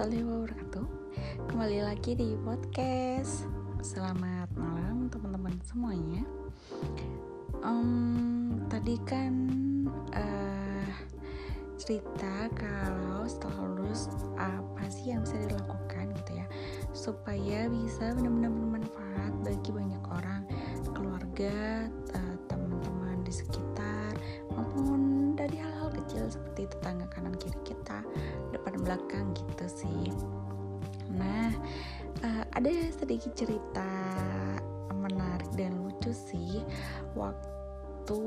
warahmatullahi wabarakatuh. Kembali lagi di podcast. Selamat malam teman-teman semuanya. Um, Tadi kan uh, cerita kalau setelah lulus apa sih yang bisa dilakukan gitu ya Supaya bisa benar-benar bermanfaat bagi banyak orang Keluarga, belakang gitu sih. Nah uh, ada sedikit cerita menarik dan lucu sih. Waktu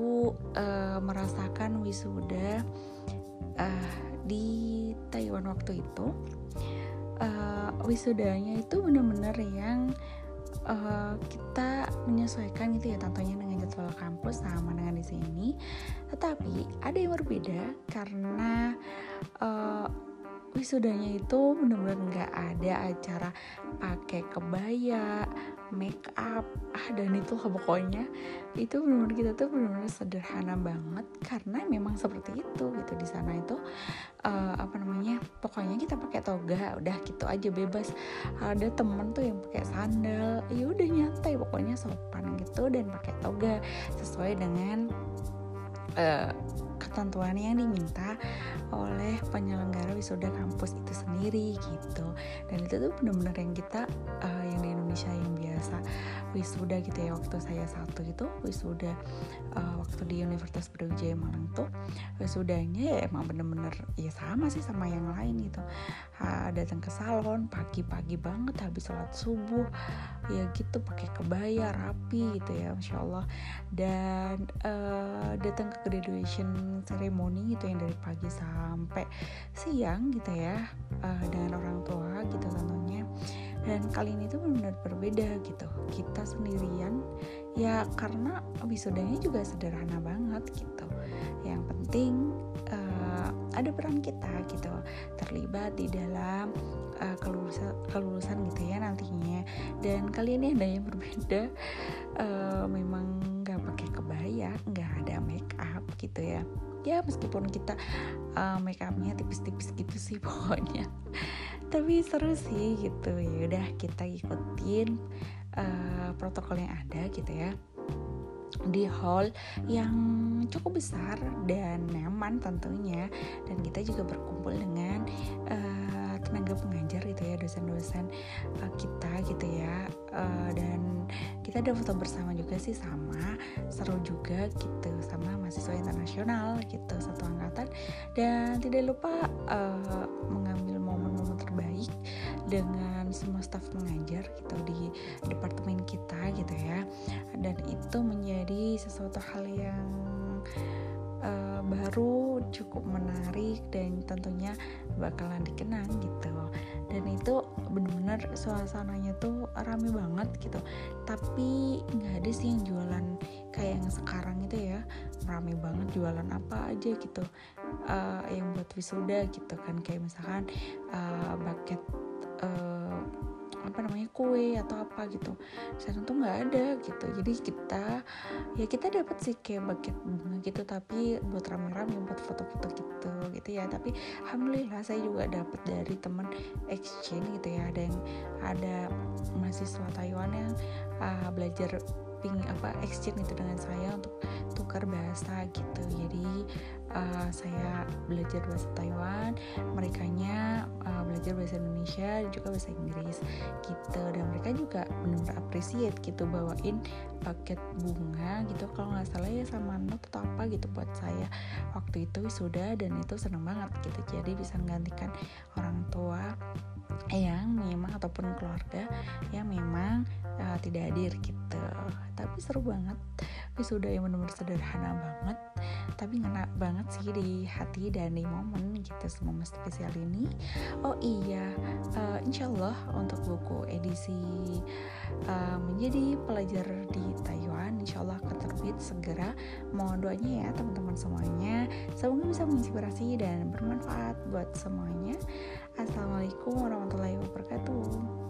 uh, merasakan wisuda uh, di Taiwan waktu itu uh, wisudanya itu benar-benar yang uh, kita menyesuaikan gitu ya tentunya dengan jadwal kampus sama dengan di sini. Tetapi ada yang berbeda karena wisudanya itu benar-benar nggak ada acara pakai kebaya, make up, ah dan itu pokoknya. Itu benar-benar kita tuh benar-benar sederhana banget karena memang seperti itu gitu. Di sana itu uh, apa namanya pokoknya kita pakai toga udah gitu aja bebas. Ada temen tuh yang pakai sandal ya udah nyantai pokoknya sopan gitu dan pakai toga sesuai dengan uh, ketentuan yang diminta oleh penyelenggara wisuda kampus itu sendiri gitu. Dan itu tuh benar-benar yang kita uh, yang di Indonesia yang biasa wisuda gitu ya waktu saya satu itu wisuda uh, waktu di Universitas Brawijaya Malang tuh wisudanya ya emang bener-bener ya sama sih sama yang lain gitu. Uh, datang ke salon pagi-pagi banget habis sholat subuh ya gitu pakai kebaya rapi gitu ya masya Allah. Dan uh, datang ke graduation ceremony gitu yang dari pagi sampai siang gitu ya uh, dengan orang tua gitu tentunya. Dan kali ini tuh benar-benar berbeda gitu kita sendirian. Ya karena wisudanya juga sederhana banget gitu. Yang penting uh, ada peran kita gitu terlibat di dalam uh, kelulusan kelulusan gitu ya nantinya. Dan kali ini ada yang berbeda uh, memang nggak pakai kebaya nggak ada make up gitu ya. Ya meskipun kita uh, make upnya tipis-tipis gitu sih pokoknya. Tapi seru sih gitu. Ya udah kita ikutin uh, protokol yang ada gitu ya. Di hall yang cukup besar dan nyaman tentunya. Dan kita juga berkumpul dengan uh, tenaga pengajar gitu ya dosen-dosen uh, kita gitu ya. Uh, dan kita ada foto bersama juga sih sama. Seru juga gitu sama mahasiswa internasional gitu satu angkatan. Dan tidak lupa uh, mengambil momen-momen terbaik dengan semua staf mengajar gitu di departemen kita gitu ya. Dan itu menjadi sesuatu hal yang uh, baru cukup menarik dan tentunya bakalan dikenang gitu. Dan itu benar-benar suasananya tuh rame banget gitu. Tapi nggak ada sih yang jualan kayak yang sekarang itu ya. Rame banget jualan apa aja gitu. Uh, yang buat wisuda gitu kan. Kayak misalkan uh, bucket uh, apa namanya kue atau apa gitu. Sana tuh nggak ada gitu. Jadi kita ya kita dapat sih kayak bucket gitu tapi buat rame-rame buat foto-foto gitu gitu ya. Tapi alhamdulillah saya juga dapat dari teman exchange gitu ya. Ada yang ada mahasiswa Taiwan yang uh, belajar ping apa exchange itu dengan saya untuk tukar bahasa gitu. Jadi uh, saya belajar bahasa Taiwan mereka nya uh, belajar bahasa Indonesia dan juga bahasa Inggris gitu. Dan mereka juga benar-benar appreciate gitu bawain paket bunga gitu. Kalau nggak salah ya sama not atau apa gitu buat saya. Waktu itu sudah dan itu seneng banget gitu. Jadi bisa menggantikan orang tua yang memang ataupun keluarga yang memang uh, tidak hadir gitu tapi seru banget. Wisuda yang benar-benar sederhana banget. Tapi ngena banget sih di hati dan di momen gitu semua spesial ini. Oh iya uh, insya Allah untuk buku edisi uh, menjadi pelajar di Taiwan insya Allah akan terbit segera. Mohon doanya ya teman-teman semuanya. Semoga bisa menginspirasi dan bermanfaat buat semuanya. Assalamualaikum warahmatullahi wabarakatuh